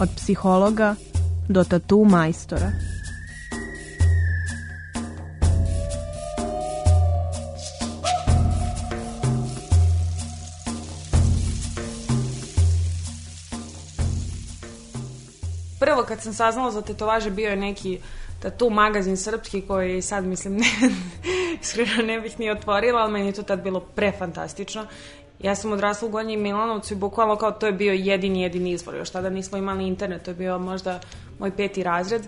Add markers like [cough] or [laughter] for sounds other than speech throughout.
od psihologa do tatu majstora. Prvo kad sam saznala za tetovaže bio je neki tatu magazin srpski koji sad mislim ne, [laughs] iskreno ne bih ni otvorila, ali meni je to tad bilo prefantastično Ja sam odrasla u Gornjem Milanovcu i bukvalno kao to je bio jedini, jedini izvor. Još tada nismo imali internet, to je bio možda moj peti razred.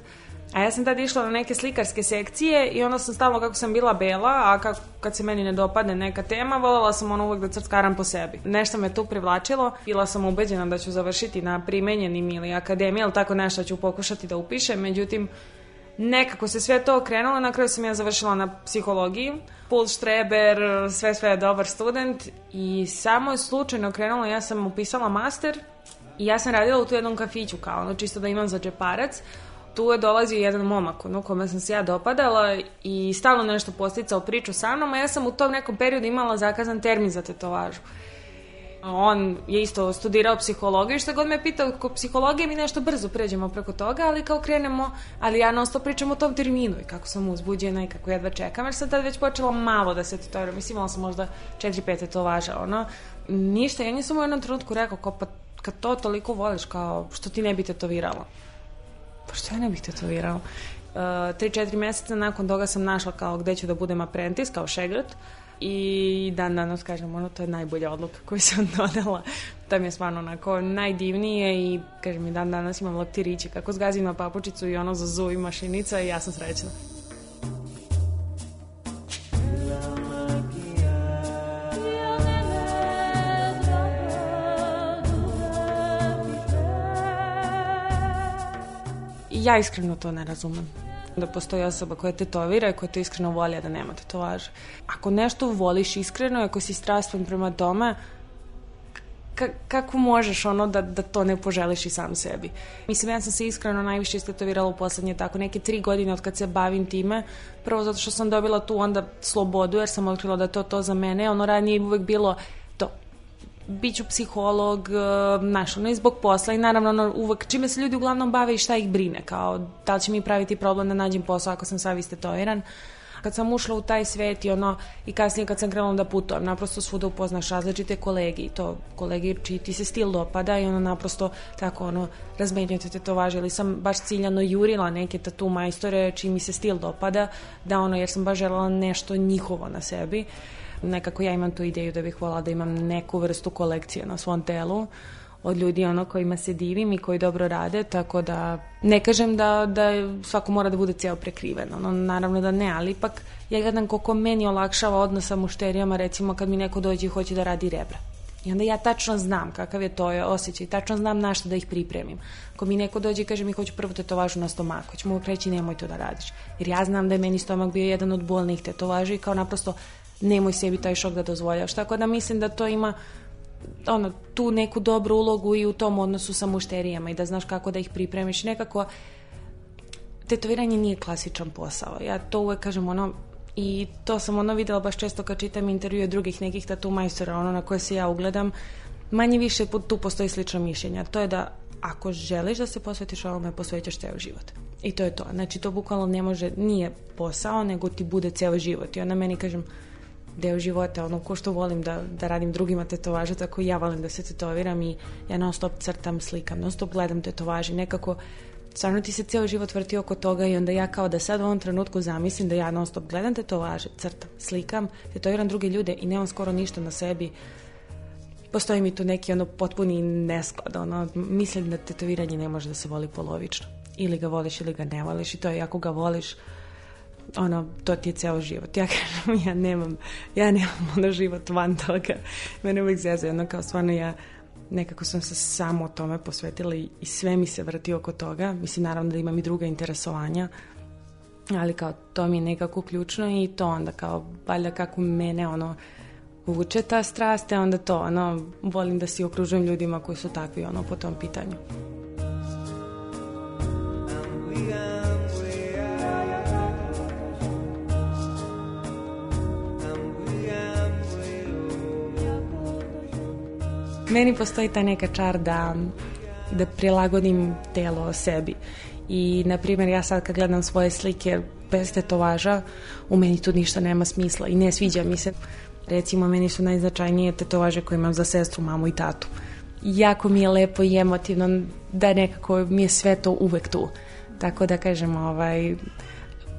A ja sam tada išla na neke slikarske sekcije i onda sam stalno kako sam bila bela, a kako, kad se meni ne dopadne neka tema, voljela sam ono uvek da crckaram po sebi. Nešto me tu privlačilo, bila sam ubeđena da ću završiti na primenjenim ili akademiji, ali tako nešto ću pokušati da upišem, međutim nekako se sve to okrenulo, na kraju sam ja završila na psihologiji, pul štreber, sve sve je dobar student i samo je slučajno krenulo, ja sam upisala master i ja sam radila u tu jednom kafiću kao ono čisto da imam za džeparac, tu je dolazio jedan momak ono, kome sam se ja dopadala i stalno nešto posticao priču sa mnom, a ja sam u tom nekom periodu imala zakazan termin za tetovažu on je isto studirao psihologiju, i što god me pitao oko psihologije, mi nešto brzo pređemo preko toga, ali kao krenemo, ali ja non pričam o tom terminu i kako sam uzbuđena i kako jedva čekam, jer sam tad već počela malo da se tetoviram, mislim imala sam možda 4-5 tetovaža, ono, ništa, ja nisam u jednom trenutku rekao kao pa kad to toliko voliš, kao što ti ne bi tetovirala? Pa što ja ne bih tetovirala? 3-4 e, uh, meseca nakon toga sam našla kao gde ću da budem aprentis, kao šegrt. Uh, i dan danas kažem, ono, to je najbolja odluka koju sam [laughs] donela. to mi je stvarno onako najdivnije i kažem i dan danas imam leptiriće kako zgazim na papučicu i ono za zuvi mašinica i ja sam srećna. ja iskreno to ne razumem da postoji osoba koja tetovira i koja to iskreno voli, a da nema tetovaža. Ako nešto voliš iskreno, i ako si strastven prema tome, ka, kako možeš ono da, da to ne poželiš i sam sebi. Mislim, ja sam se iskreno najviše istetovirala u poslednje tako neke tri godine od kad se bavim time, prvo zato što sam dobila tu onda slobodu jer sam otkrila da to to za mene, ono ranije je uvek bilo biću psiholog, e, znaš, ono, i zbog posla i naravno, ono, uvek, čime se ljudi uglavnom bave i šta ih brine, kao, da li će mi praviti problem da nađem posao ako sam sav istetoiran. Kad sam ušla u taj svet i ono, i kasnije kad sam krenula da putujem, naprosto svuda upoznaš različite kolege i to kolege čiji ti se stil dopada i ono naprosto tako ono, razmenjujete to važe, ali sam baš ciljano jurila neke tatu majstore čiji mi se stil dopada, da ono, jer sam baš želala nešto njihovo na sebi. Nekako ja imam tu ideju da bih volala da imam neku vrstu kolekcije na svom telu od ljudi ono kojima se divim i koji dobro rade, tako da ne kažem da, da svako mora da bude ceo prekriven, ono, naravno da ne, ali ipak ja gledam koliko meni olakšava odnos sa mušterijama, recimo kad mi neko dođe i hoće da radi rebra. I onda ja tačno znam kakav je to osjećaj, tačno znam na što da ih pripremim. Ako mi neko dođe i kaže mi hoću prvu tetovažu na stomaku, ću mu reći nemoj to da radiš. Jer ja znam da je meni stomak bio jedan od bolnih tetovaža i kao naprosto nemoj sebi taj šok da dozvoljaš. Tako da mislim da to ima ono, tu neku dobru ulogu i u tom odnosu sa mušterijama i da znaš kako da ih pripremiš. Nekako tetoviranje nije klasičan posao. Ja to uvek kažem ono i to sam ono videla baš često kad čitam intervjue drugih nekih tatu majstora, ono na koje se ja ugledam, manje više tu postoji slično mišljenje. To je da ako želiš da se posvetiš ovome, posvećaš ceo život. I to je to. Znači, to bukvalno ne može, nije posao, nego ti bude ceo život. I onda meni, kažem, deo života, ono ko što volim da, da radim drugima tetovaže, tako i ja volim da se tetoviram i ja non stop crtam, slikam, non stop gledam tetovaži, nekako stvarno ti se ceo život vrti oko toga i onda ja kao da sad u ovom trenutku zamislim da ja non stop gledam tetovaže, crtam, slikam, tetoviram druge ljude i nemam skoro ništa na sebi, postoji mi tu neki ono potpuni nesklad, ono, mislim da tetoviranje ne može da se voli polovično. Ili ga voliš ili ga ne voliš i to je ako ga voliš, ono, to ti je ceo život. Ja kažem, ja nemam, ja nemam [laughs] ono život van toga. Mene uvijek zezaju, ono kao stvarno ja nekako sam se samo o tome posvetila i, i sve mi se vrti oko toga. Mislim, naravno da imam i druga interesovanja, ali kao to mi je nekako ključno i to onda kao, valjda kako mene ono, vuče ta strast, e onda to, ono, volim da se okružujem ljudima koji su takvi, ono, po tom pitanju. meni postoji ta neka čar da, da prilagodim telo sebi. I, na primjer, ja sad kad gledam svoje slike bez tetovaža, u meni tu ništa nema smisla i ne sviđa mi se. Recimo, meni su najznačajnije tetovaže koje imam za sestru, mamu i tatu. Jako mi je lepo i emotivno da nekako mi je sve to uvek tu. Tako da kažem, ovaj,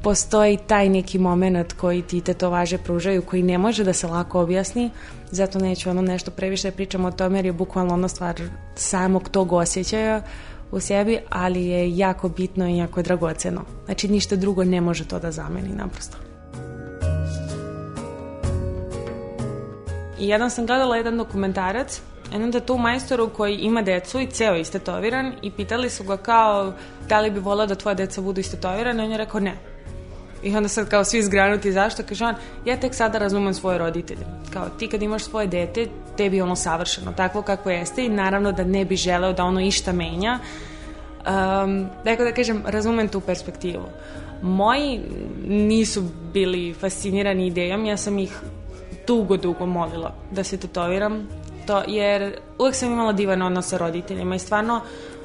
postoji taj neki moment koji ti tetovaže pružaju, koji ne može da se lako objasni, zato neću ono nešto previše da pričam o tome jer je bukvalno ono stvar samog tog osjećaja u sebi, ali je jako bitno i jako dragoceno. Znači ništa drugo ne može to da zameni naprosto. I jednom sam gledala jedan dokumentarac I da tu majstoru koji ima decu i ceo istetoviran i pitali su ga kao da li bi volao da tvoja deca budu istetovirana i on je rekao ne, I onda sad kao svi zgranuti zašto, kaže on, ja tek sada razumem svoje roditelje. Kao ti kad imaš svoje dete, tebi je ono savršeno, takvo kako jeste i naravno da ne bi želeo da ono išta menja. Um, dakle da kažem, razumem tu perspektivu. Moji nisu bili fascinirani idejom, ja sam ih dugo, dugo molila da se tetoviram, to, jer uvek sam imala divan odnos sa roditeljima i stvarno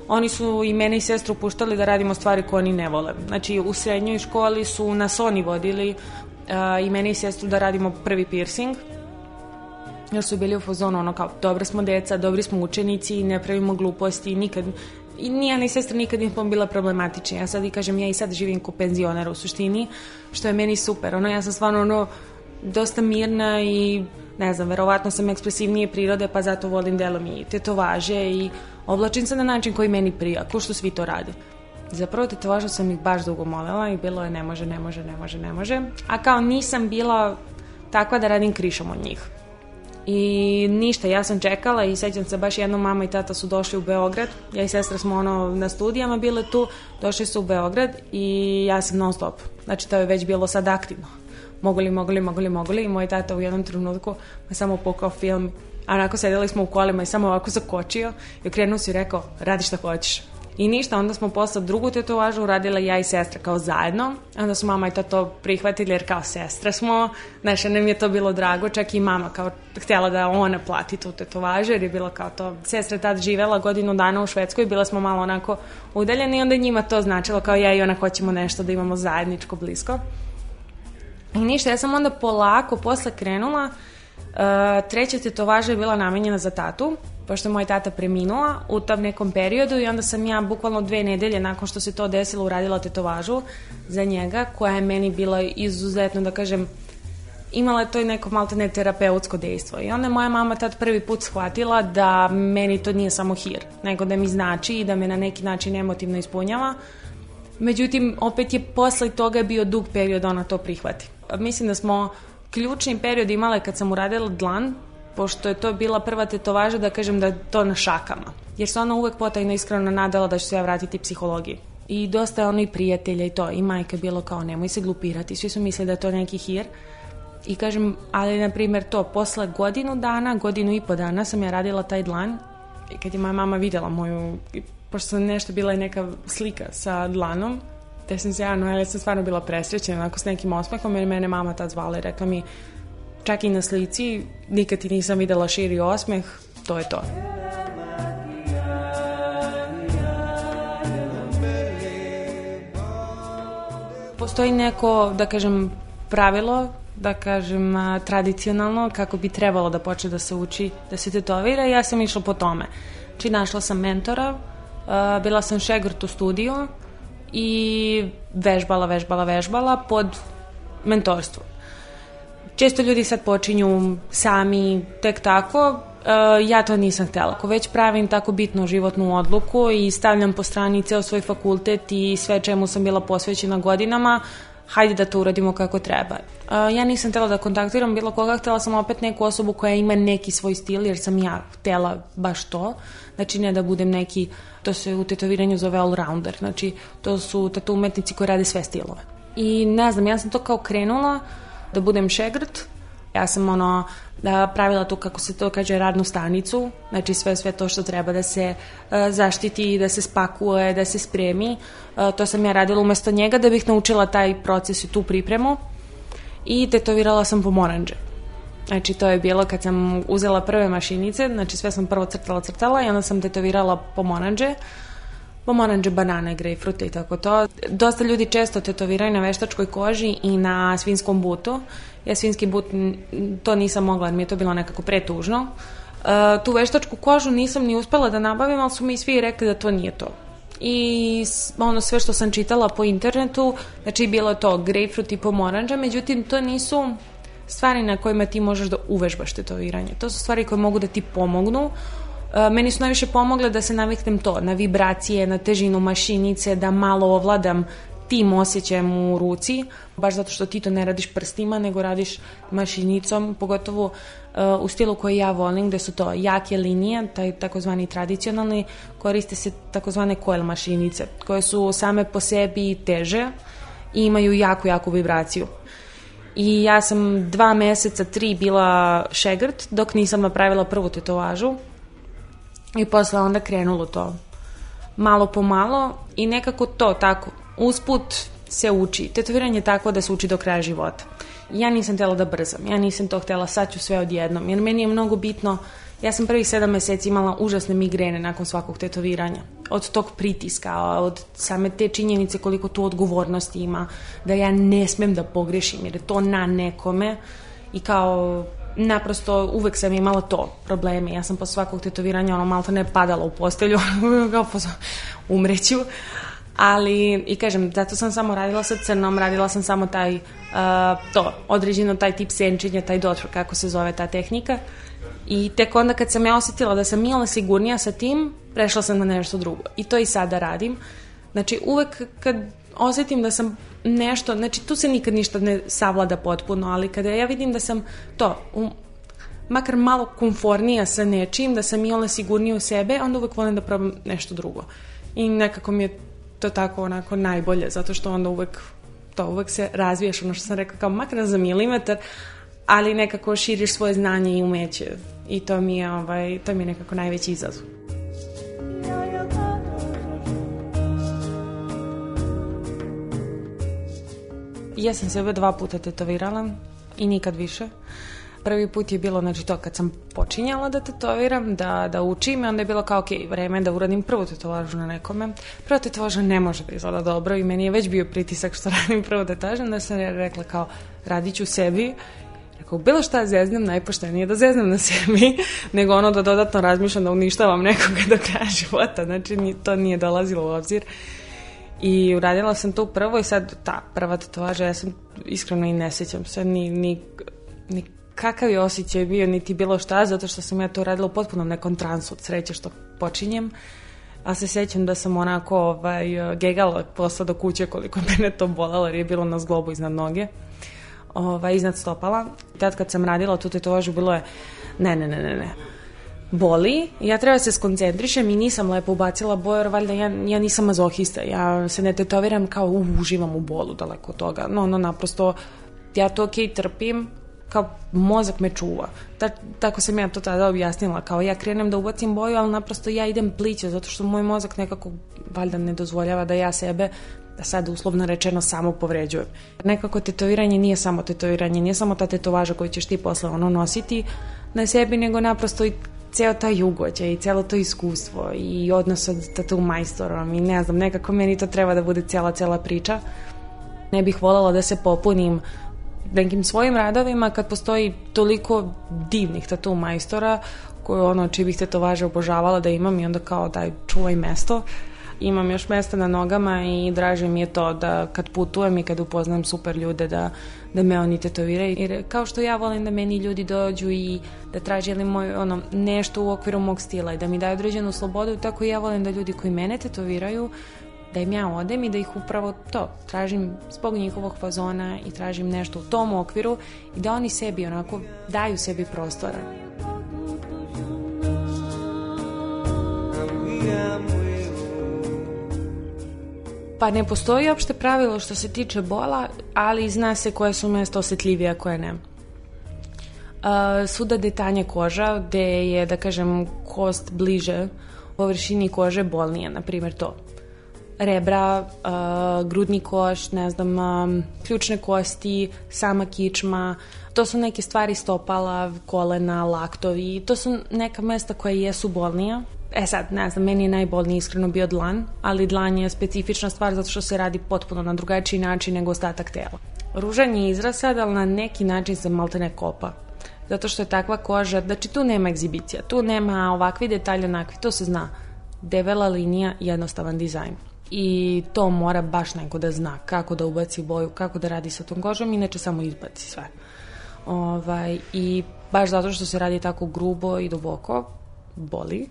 oni su i mene i sestru puštali da radimo stvari koje oni ne vole. Znači, u srednjoj školi su nas oni vodili a, i mene i sestru da radimo prvi piercing, jer su bili u fazonu ono kao, dobra smo deca, dobri smo učenici, ne pravimo gluposti i nikad i ni ja ni sestra nikad nismo bila problematična. Ja sad i kažem, ja i sad živim ko penzionera u suštini, što je meni super. Ono, ja sam stvarno ono, dosta mirna i ne znam, verovatno sam ekspresivnije prirode, pa zato volim delom i tetovaže i oblačim se na način koji meni prija, ko što svi to rade. Zapravo tetovažu sam ih baš dugo molila i bilo je ne može, ne može, ne može, ne može. A kao nisam bila takva da radim krišom od njih. I ništa, ja sam čekala i sećam se baš jedno mama i tata su došli u Beograd. Ja i sestra smo ono na studijama bile tu, došli su u Beograd i ja sam non stop. Znači to je već bilo sad aktivno mogli, mogli, mogli, mogli i moj tata u jednom trenutku me samo pokao film, a onako sedeli smo u kolima i samo ovako zakočio i okrenuo se i rekao, radi šta hoćeš. I ništa, onda smo posle drugu tetovažu uradila ja i sestra kao zajedno. Onda su mama i tato prihvatili jer kao sestra smo, znaš, nam je to bilo drago, čak i mama kao htjela da ona plati tu tetovažu jer je bilo kao to. Sestra tad živela godinu dana u Švedskoj, bila smo malo onako udaljeni i onda njima to značilo kao ja i ona hoćemo nešto da imamo zajedničko blisko. I ništa, ja sam onda polako posle krenula. Uh, treća tetovaža je bila namenjena za tatu, pošto je moj tata preminula u tom nekom periodu i onda sam ja bukvalno dve nedelje nakon što se to desilo uradila tetovažu za njega, koja je meni bila izuzetno, da kažem, imala je to i neko malo ne terapeutsko dejstvo. I onda je moja mama tad prvi put shvatila da meni to nije samo hir, nego da mi znači i da me na neki način emotivno ispunjava. Međutim, opet je posle toga bio dug period da ona to prihvati. Mislim da smo ključni period imala kad sam uradila dlan, pošto je to bila prva tetovaža, da kažem da to na šakama. Jer se ona uvek potajno iskreno nadala da ću se ja vratiti psihologiji. I dosta je ono i prijatelja i to. I majka je bilo kao nemoj se glupirati. Svi su mislili da je to neki hir. I kažem, ali na primjer to, posle godinu dana, godinu i po dana sam ja radila taj dlan. I kad je moja mama videla moju, pošto nešto bila i neka slika sa dlanom, te sam se ja, no ja sam stvarno bila presrećena, onako s nekim osmehom, jer mene mama tad zvala i rekla mi, čak i na slici, nikad ti nisam videla širi osmeh, to je to. Postoji neko, da kažem, pravilo, da kažem, tradicionalno, kako bi trebalo da počne da se uči, da se tetovira, ja sam išla po tome. Znači, našla sam mentora, bila sam šegrt u studiju, i vežbala, vežbala, vežbala pod mentorstvom. Često ljudi sad počinju sami tek tako, e, ja to nisam htela. Ako već pravim tako bitnu životnu odluku i stavljam po strani ceo svoj fakultet i sve čemu sam bila posvećena godinama, hajde da to uradimo kako treba. Ja nisam htela da kontaktiram bilo koga, htela sam opet neku osobu koja ima neki svoj stil, jer sam ja htela baš to. Znači, ne da budem neki, to se u tetoviranju zove all-rounder, znači, to su tatu umetnici koji rade sve stilove. I ne znam, ja sam to kao krenula da budem šegrt, Ja sam ono, da, pravila tu, kako se to kaže, radnu stanicu, znači sve, sve to što treba da se uh, zaštiti, da se spakuje, da se spremi. E, to sam ja radila umesto njega da bih naučila taj proces i tu pripremu i tetovirala sam pomoranđe. Znači, to je bilo kad sam uzela prve mašinice, znači sve sam prvo crtala, crtala i onda sam tetovirala pomoranđe, pomoranđe, banane, grejpfrute i tako to. Dosta ljudi često tetoviraju na veštačkoj koži i na svinskom butu Ja svinski but to nisam mogla, mi je to bilo nekako pretužno. E, tu veštačku kožu nisam ni uspela da nabavim, ali su mi svi rekli da to nije to. I ono sve što sam čitala po internetu, znači bilo je to grapefruit i pomoranđa, međutim to nisu stvari na kojima ti možeš da uvežbaš tetoviranje. To su stvari koje mogu da ti pomognu. E, meni su najviše pomogle da se naviknem to, na vibracije, na težinu mašinice, da malo ovladam tim osjećajem u ruci, baš zato što ti to ne radiš prstima, nego radiš mašinicom, pogotovo uh, u stilu koji ja volim, gde su to jake linije, taj takozvani tradicionalni, koriste se takozvane coil mašinice, koje su same po sebi teže i imaju jako, jako vibraciju. I ja sam dva meseca, tri bila šegrt, dok nisam napravila prvu tetovažu. I posle onda krenulo to malo po malo i nekako to tako Usput se uči. Tetoviranje je tako da se uči do kraja života. Ja nisam htela da brzam, ja nisam to htela, sad ću sve odjednom, jer meni je mnogo bitno, ja sam prvih sedam meseci imala užasne migrene nakon svakog tetoviranja. Od tog pritiska, od same te činjenice koliko tu odgovornosti ima, da ja ne smem da pogrešim, jer je to na nekome i kao naprosto uvek sam imala to probleme. Ja sam po svakog tetoviranja ono malo ne padala u postelju, [laughs] kao umreću ali i kažem, zato sam samo radila sa crnom, radila sam samo taj, uh, to, određeno taj tip senčenja, taj dotvor, kako se zove ta tehnika. I tek onda kad sam ja osetila da sam milo sigurnija sa tim, prešla sam na nešto drugo. I to i sada radim. Znači, uvek kad osetim da sam nešto, znači tu se nikad ništa ne savlada potpuno, ali kada ja vidim da sam to, um, makar malo konfornija sa nečim, da sam milo sigurnija u sebe, onda uvek volim da probam nešto drugo. I nekako mi je to tako onako najbolje, zato što onda uvek to uvek se razvijaš, ono što sam rekla, kao makar za milimetar, ali nekako širiš svoje znanje i umeće i to mi je, ovaj, to mi je nekako najveći izazov. Ja sam sebe dva puta tetovirala i nikad više. Uh, prvi put je bilo, znači to kad sam počinjala da tetoviram, da, da učim, i onda je bilo kao, ok, vreme da uradim prvu tetovažu na nekome. Prva tetovaža ne može da izgleda dobro i meni je već bio pritisak što [laughs] radim prvu tetovažu, onda sam rekla kao, radit ću sebi Rekao, bilo šta da zeznem, najpoštenije da zeznem na [laughs] sebi, nego ono da dodatno razmišljam da uništavam nekoga do kraja [laughs] života. Znači, to nije dolazilo u obzir. I uradila sam to prvo i sad ta prva tetovaža, ja sam iskreno i ne sećam se, ni, ni, ni kakav je osjećaj bio, niti bilo šta, zato što sam ja to radila u potpuno nekom transu od sreće što počinjem. A se sjećam da sam onako ovaj, gegala posla do kuće koliko mene to bolalo jer je bilo na zglobu iznad noge ovaj, iznad stopala. Tad kad sam radila tu tetovažu bilo je ne, ne, ne, ne, ne. Boli, ja treba da se skoncentrišem i nisam lepo ubacila boju jer valjda ja, ja nisam mazohista, ja se ne tetoviram kao uh, uživam u bolu daleko od toga. No, no, naprosto ja to ok trpim, kao mozak me čuva. Ta, tako sam ja to tada objasnila, kao ja krenem da ubacim boju, ali naprosto ja idem pliće, zato što moj mozak nekako valjda ne dozvoljava da ja sebe da sad uslovno rečeno samo povređujem. Nekako tetoviranje nije samo tetoviranje, nije samo ta tetovaža koju ćeš ti posle ono nositi na sebi, nego naprosto i ceo taj ugođaj i celo to iskustvo i odnos od tatu majstorom i ne znam, nekako meni to treba da bude cela, cela priča. Ne bih voljela da se popunim uh, nekim svojim radovima kad postoji toliko divnih tatu majstora koje ono čiji bih važe obožavala da imam i onda kao daj čuvaj mesto imam još mesta na nogama i draže mi je to da kad putujem i kad upoznam super ljude da, da me oni tetoviraju. Jer kao što ja volim da meni ljudi dođu i da traže li moj, ono, nešto u okviru mog stila i da mi daju određenu slobodu, tako i ja volim da ljudi koji mene tetoviraju da im ja odem i da ih upravo to tražim zbog njihovog fazona i tražim nešto u tom okviru i da oni sebi onako daju sebi prostora. Pa ne postoji opšte pravilo što se tiče bola, ali zna se koje su mesta osetljivija, koje ne. Uh, svuda gde tanja koža, gde je, da kažem, kost bliže površini kože bolnije, na primjer to rebra, uh, grudni koš, ne znam, um, ključne kosti, sama kičma, to su neke stvari stopala, kolena, laktovi, to su neka mesta koja jesu bolnija. E sad, ne znam, meni je najbolniji iskreno bio dlan, ali dlan je specifična stvar zato što se radi potpuno na drugačiji način nego ostatak tela. Ružan je izraz sad, ali na neki način se malte ne kopa zato što je takva koža, znači tu nema egzibicija, tu nema ovakvi detalji, onakvi, to se zna. Devela linija, jednostavan dizajn i to mora baš neko da zna kako da ubaci boju, kako da radi sa tom kožom, inače samo izbaci sve. Ovaj, I baš zato što se radi tako grubo i duboko, boli.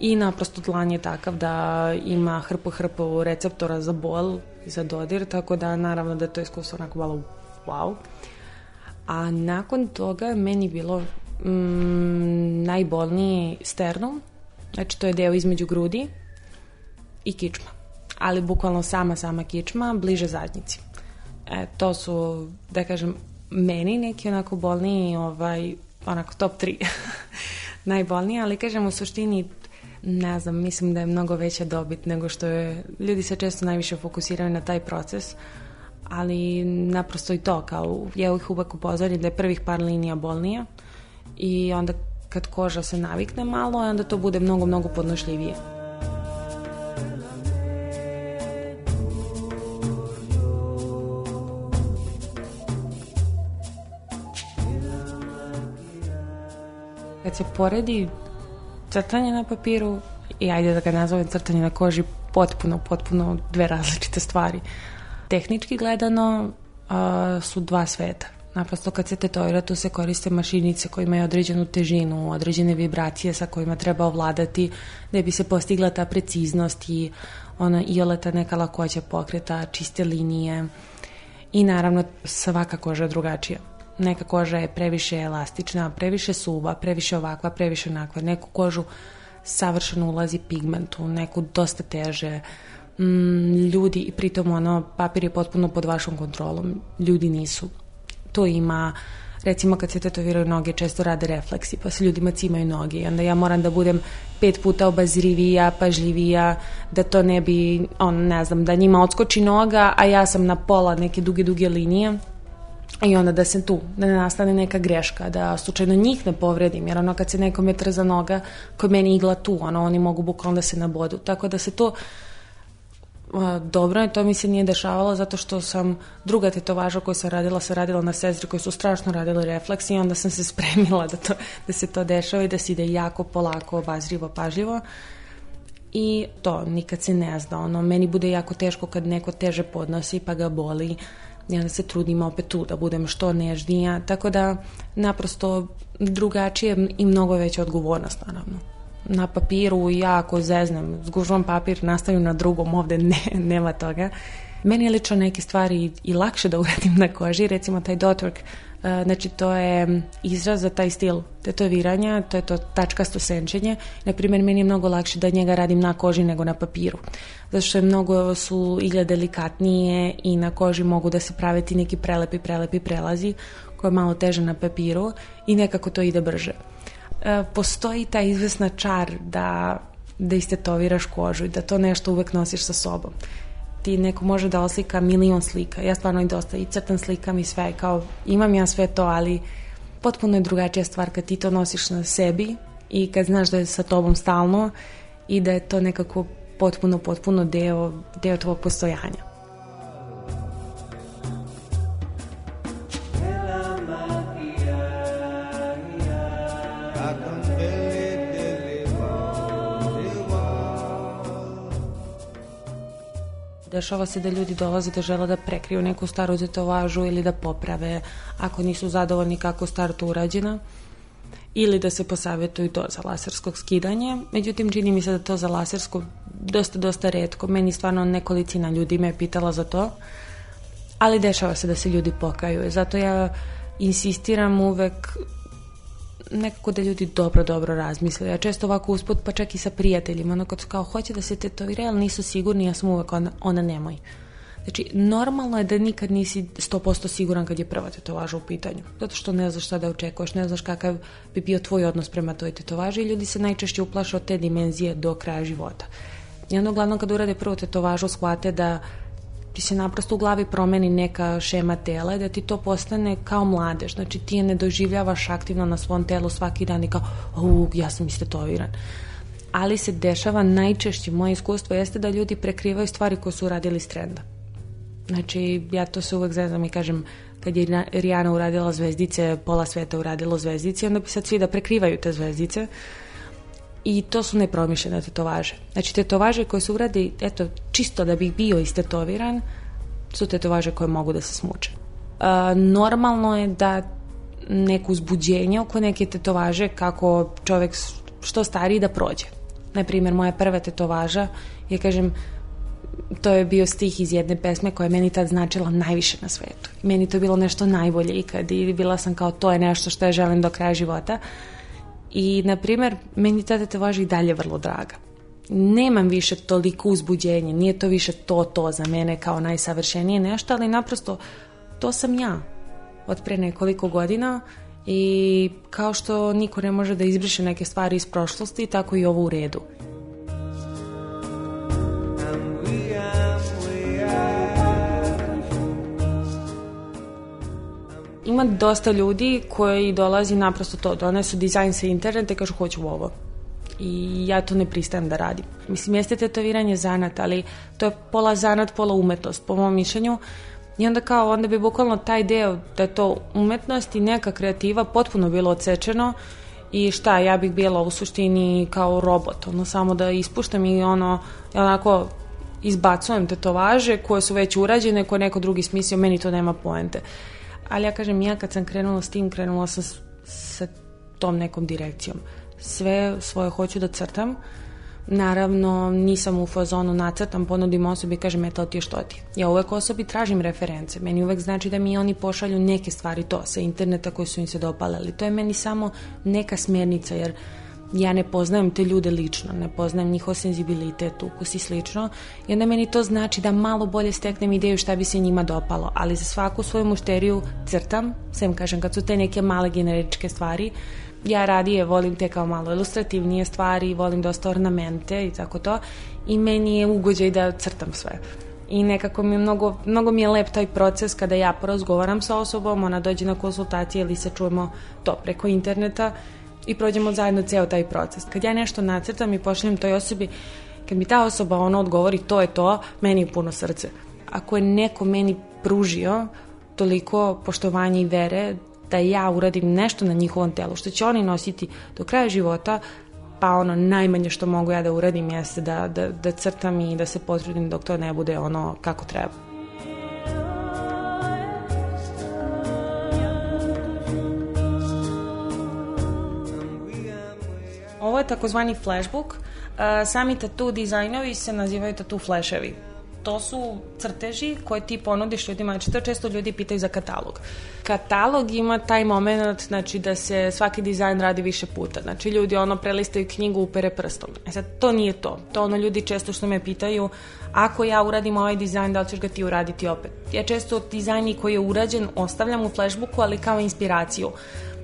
I naprosto dlan je takav da ima hrpu hrpu receptora za bol i za dodir, tako da naravno da to iskustvo onako malo wow. A nakon toga meni bilo mm, najbolniji sternum, znači to je deo između grudi i kičma ali bukvalno sama, sama kičma, bliže zadnjici. E, to su, da kažem, meni neki onako bolniji, ovaj, onako top 3 [laughs] najbolniji, ali kažem u suštini ne znam, mislim da je mnogo veća dobit nego što je, ljudi se često najviše fokusiraju na taj proces, ali naprosto i to, kao ja ih uvek upozorim da je prvih par linija bolnija i onda kad koža se navikne malo, onda to bude mnogo, mnogo podnošljivije. kad se poredi crtanje na papiru i ajde da ga nazovem crtanje na koži potpuno, potpuno dve različite stvari. Tehnički gledano uh, su dva sveta. Naprosto kad se tetovira tu se koriste mašinice koje imaju određenu težinu, određene vibracije sa kojima treba ovladati da bi se postigla ta preciznost i ona ioleta neka lakoća pokreta, čiste linije i naravno svaka koža drugačija neka koža je previše elastična, previše suva, previše ovakva, previše onakva. Neku kožu savršeno ulazi pigment u neku dosta teže mm, ljudi i pritom ono papir je potpuno pod vašom kontrolom ljudi nisu to ima recimo kad se tetoviraju noge često rade refleksi pa se ljudima cimaju noge i onda ja moram da budem pet puta obazrivija, pažljivija da to ne bi, on ne znam da njima odskoči noga a ja sam na pola neke duge duge linije i onda da se tu da ne nastane neka greška, da slučajno njih ne povredim, jer ono kad se nekom je trza noga, kod meni igla tu, ono, oni mogu bukvalno da se nabodu. Tako da se to dobro je, to mi se nije dešavalo zato što sam druga tetovaža koju sam radila, sam radila na sestri koji su strašno radili refleks i onda sam se [laughs] spremila da, to, da se to dešava i da se ide jako polako, obazrivo, pažljivo i to nikad se ne zna ono, meni bude jako teško kad neko teže podnosi pa ga boli i onda se trudim opet tu da budem što nežnija, tako da naprosto drugačije i mnogo veća odgovornost naravno. Na papiru ja ako zeznem, zgužvam papir, nastavim na drugom, ovde ne, [laughs] nema toga. Meni je lično neke stvari i, i lakše da uradim na koži, recimo taj dotwork E, znači, to je izraz za taj stil tetoviranja, to je to tačkasto senčenje. Na primjer, meni je mnogo lakše da njega radim na koži nego na papiru. Zato što je mnogo su igle delikatnije i na koži mogu da se prave ti neki prelepi, prelepi prelazi koja je malo teže na papiru i nekako to ide brže. E, postoji ta izvesna čar da da istetoviraš kožu i da to nešto uvek nosiš sa sobom ti neko može da oslika milion slika. Ja stvarno i dosta i crtam slikam i sve, kao imam ja sve to, ali potpuno je drugačija stvar kad ti to nosiš na sebi i kad znaš da je sa tobom stalno i da je to nekako potpuno, potpuno deo, deo tvog postojanja. dešava se da ljudi dolaze da žele da prekriju neku staru zetovažu ili da poprave ako nisu zadovoljni kako star startu urađena ili da se posavetuju to za lasersko skidanje. Međutim, čini mi se da to za lasersko dosta, dosta redko. Meni stvarno nekolicina ljudi me je pitala za to. Ali dešava se da se ljudi pokaju. Zato ja insistiram uvek nekako da ljudi dobro, dobro razmisle. Ja često ovako usput, pa čak i sa prijateljima, ono kad su kao hoće da se tetovira, ali nisu sigurni, ja sam uvek ona, ona nemoj. Znači, normalno je da nikad nisi 100% siguran kad je prva tetovaža u pitanju. Zato što ne znaš šta da očekuješ, ne znaš kakav bi bio tvoj odnos prema toj tetovaži i ljudi se najčešće uplaše od te dimenzije do kraja života. I onda uglavnom kad urade prvu tetovažu shvate da uh, ti se naprosto u glavi promeni neka šema tela i da ti to postane kao mladež. Znači ti je ne doživljavaš aktivno na svom telu svaki dan i kao, u, ja sam istetoviran. Ali se dešava najčešće, moje iskustvo jeste da ljudi prekrivaju stvari koje su uradili s trenda. Znači, ja to se uvek zezam i kažem, kad je Rijana uradila zvezdice, pola sveta uradilo zvezdice, onda bi sad svi da prekrivaju te zvezdice. Uh, i to su nepromišljene tetovaže. Znači, tetovaže koje se uradi, eto, čisto da bih bio istetoviran, su tetovaže koje mogu da se smuče. E, normalno je da neko uzbuđenje oko neke tetovaže, kako čovek što stariji da prođe. Naprimjer, moja prva tetovaža je, kažem, to je bio stih iz jedne pesme koja je meni tad značila najviše na svetu. Meni to je bilo nešto najbolje ikad i bila sam kao to je nešto što ja želim do kraja života. Uh, I, na primer, meni ta tetovaža i dalje vrlo draga. Nemam više toliko uzbuđenje, nije to više to, to za mene kao najsavršenije nešto, ali naprosto to sam ja od pre nekoliko godina i kao što niko ne može da izbriše neke stvari iz prošlosti, tako i ovo u redu. Ima dosta ljudi koji dolazi naprosto to, donesu dizajn sa interneta i kažu hoću ovo i ja to ne pristajem da radim. Mislim, jeste tetoviranje zanat, ali to je pola zanat, pola umetnost, po mom mišljenju. I onda kao, onda bi bukvalno taj deo da je to umetnost i neka kreativa potpuno bilo odsečeno i šta, ja bih bila u suštini kao robot, ono samo da ispuštam i ono, onako izbacujem tetovaže koje su već urađene, koje neko drugi smislio, meni to nema poente ali ja kažem, ja kad sam krenula s tim, krenula sam sa tom nekom direkcijom. Sve svoje hoću da crtam, Naravno, nisam u fazonu nacrtam, ponudim osobi i kažem, eto ti je što ti. Ja uvek osobi tražim reference. Meni uvek znači da mi oni pošalju neke stvari to sa interneta koje su im se dopale, ali to je meni samo neka smernica, jer uh, ja ne poznajem te ljude lično, ne poznajem njihov senzibilitet, ukus i slično, i onda meni to znači da malo bolje steknem ideju šta bi se njima dopalo, ali za svaku svoju mušteriju crtam, sem kažem kad su te neke male generičke stvari, ja radije volim te kao malo ilustrativnije stvari, volim dosta ornamente i tako to, i meni je ugođaj da crtam sve i nekako mi je mnogo, mnogo mi je lep taj proces kada ja prozgovaram sa osobom, ona dođe na konsultacije ili se čujemo to preko interneta i prođemo zajedno ceo taj proces. Kad ja nešto nacrtam i pošaljem toj osobi, kad mi ta osoba ono odgovori to je to, meni je puno srce. Ako je neko meni pružio toliko poštovanja i vere da ja uradim nešto na njihovom telu, što će oni nositi do kraja života, pa ono najmanje što mogu ja da uradim jeste da, da, da crtam i da se potrudim dok to ne bude ono kako treba. je takozvani flashbook. Uh, sami tattoo dizajnovi se nazivaju tattoo fleševi. To su crteži koje ti ponudiš ljudima, znači to često ljudi pitaju za katalog. Katalog ima taj moment znači, da se svaki dizajn radi više puta. Znači ljudi ono prelistaju knjigu, upere prstom. E sad, to nije to. To ono ljudi često što me pitaju, ako ja uradim ovaj dizajn, da li ćeš ga ti uraditi opet? Ja često dizajni koji je urađen ostavljam u flashbooku, ali kao inspiraciju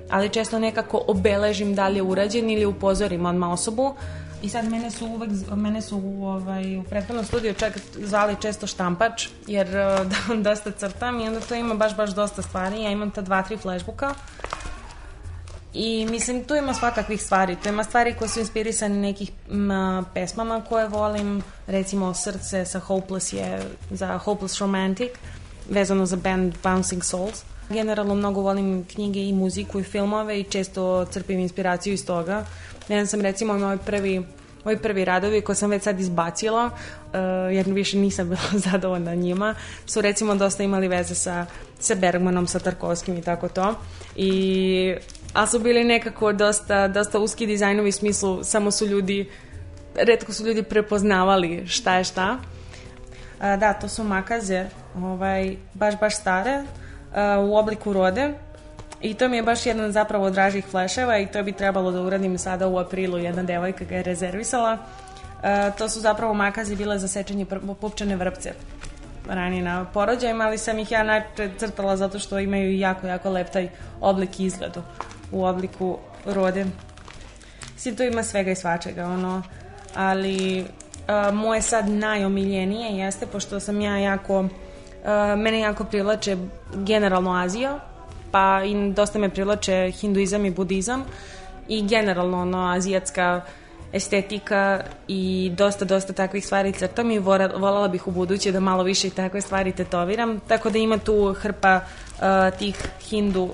ali često nekako obeležim da li je urađen ili upozorim odmah osobu. I sad mene su uvek, mene su ovaj, u prethodnom studiju čak zvali često štampač, jer e, [laughs] da, dosta crtam i onda to ima baš, baš dosta stvari. Ja imam ta dva, tri flashbooka I mislim, tu ima svakakvih stvari. Tu ima stvari koje su inspirisane nekih m, pesmama koje volim. Recimo Srce sa Hopeless je za Hopeless Romantic, vezano za band Bouncing Souls. Generalno mnogo volim knjige i muziku i filmove i često crpim inspiraciju iz toga. Ja sam recimo moj prvi moji prvi radovi koje sam već sad izbacila, uh, jer više nisam [laughs] bila zadovoljna njima, su recimo dosta imali veze sa, sa Bergmanom, sa Tarkovskim i tako to. I, a su bili nekako dosta, dosta uski dizajnovi u smislu, samo su ljudi, redko su ljudi prepoznavali šta je šta. Uh, da, to su makaze, ovaj, baš, baš stare, E, u obliku rode. I to mi je baš jedan zapravo od dražih fleševa i to bi trebalo da uradim sada u aprilu. Jedna devojka ga je rezervisala. E, to su zapravo makazi bile za sečenje pupčane vrpce ranije na porođajima, ali sam ih ja najpre crtala zato što imaju jako, jako lep taj oblik izgledu u obliku rode. Mislim, to ima svega i svačega, ono, ali a, e, moje sad najomiljenije jeste, pošto sam ja jako Uh, mene jako privlače generalno Azija, pa i dosta me privlače hinduizam i budizam i generalno ono azijatska estetika i dosta, dosta takvih stvari crtam i volala bih u buduće da malo više i takve stvari tetoviram. Tako da ima tu hrpa uh, tih hindu,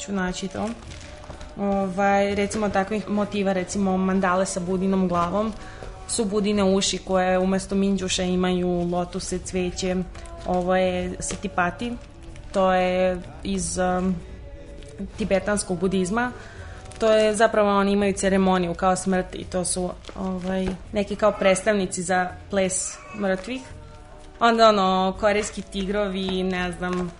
ću naći to, ovaj, recimo takvih motiva, recimo mandale sa budinom glavom, su budine uši koje umesto minđuša imaju lotuse, cveće, Ovo je Satipati, to je iz um, tibetanskog budizma. To je zapravo oni imaju ceremoniju kao smrt i to su ovaj, neki kao predstavnici za ples mrtvih. Onda ono, korejski tigrovi, ne znam,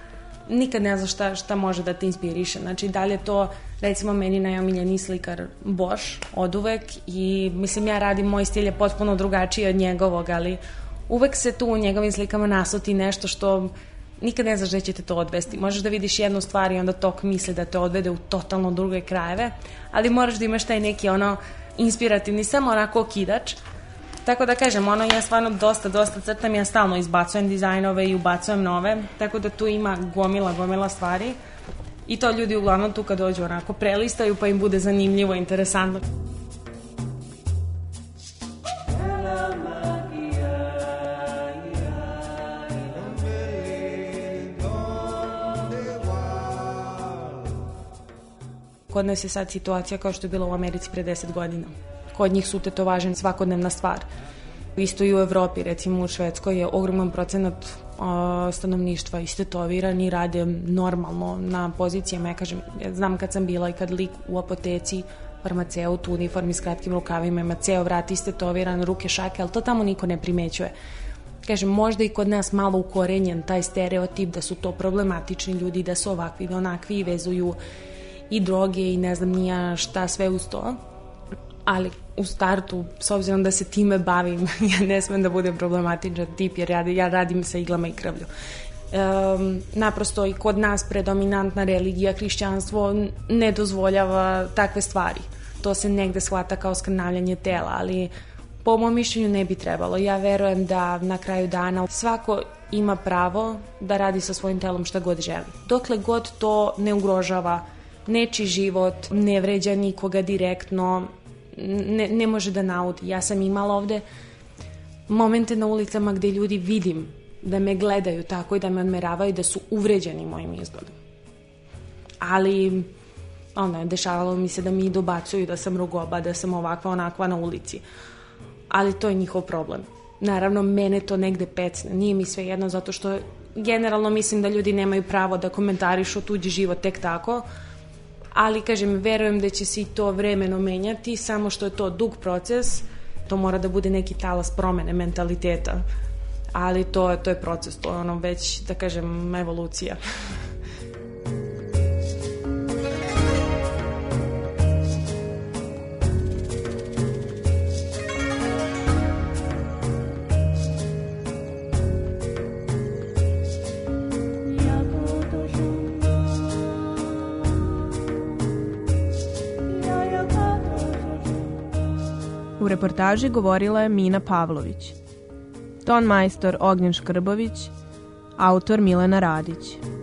nikad ne znam šta, šta može da te inspiriše. Znači, da li je to, recimo, meni najomiljeniji slikar Bosch od uvek i, mislim, ja radim, moj stil je potpuno drugačiji od njegovog, ali uvek se tu u njegovim slikama nasuti nešto što nikad ne znaš gde će te to odvesti. Možeš da vidiš jednu stvar i onda tok misli da te odvede u totalno druge krajeve, ali moraš da imaš taj neki ono inspirativni, samo onako okidač. Tako da kažem, ono ja stvarno dosta, dosta crtam, ja stalno izbacujem dizajnove i ubacujem nove, tako da tu ima gomila, gomila stvari. I to ljudi uglavnom tu kad dođu onako prelistaju pa im bude zanimljivo, interesantno. Kod nas je sad situacija kao što je bila u Americi pre 10 godina. Kod njih su tetovaže svakodnevna stvar. Isto i u Evropi, recimo u Švedskoj je ogroman procenat stanovništva istetoviran i rade normalno na pozicijama. Ja kažem, ja znam kad sam bila i kad lik u apoteci farmaceut u uniformi s kratkim rukavima ima ceo vrat istetoviran, ruke šake, ali to tamo niko ne primećuje kažem, možda i kod nas malo ukorenjen taj stereotip da su to problematični ljudi, da su ovakvi i da onakvi i vezuju i droge i ne znam nija šta sve uz to. Ali u startu, s obzirom da se time bavim, [laughs] ja ne smem da bude problematičan tip jer ja, ja radim sa iglama i krvlju. Um, naprosto i kod nas predominantna religija, hrišćanstvo ne dozvoljava takve stvari. To se negde shvata kao skrnavljanje tela, ali po mom mišljenju ne bi trebalo. Ja verujem da na kraju dana svako ima pravo da radi sa svojim telom šta god želi. Dokle god to ne ugrožava nečiji život ne vređa nikoga direktno, ne, ne može da naudi. Ja sam imala ovde momente na ulicama gde ljudi vidim da me gledaju tako i da me odmeravaju da su uvređeni mojim izgledom. Ali ono, dešavalo mi se da mi dobacuju da sam rugoba, da sam ovakva, onakva na ulici. Ali to je njihov problem. Naravno, mene to negde pecne. Nije mi sve jedno zato što generalno mislim da ljudi nemaju pravo da komentarišu tuđi život tek tako, ali kažem, verujem da će se i to vremeno menjati, samo što je to dug proces, to mora da bude neki talas promene mentaliteta, ali to, to je proces, to je ono već, da kažem, evolucija. reportaži govorila je Mina Pavlović. Ton majstor Ognjen Škrbović, autor Milena Radić.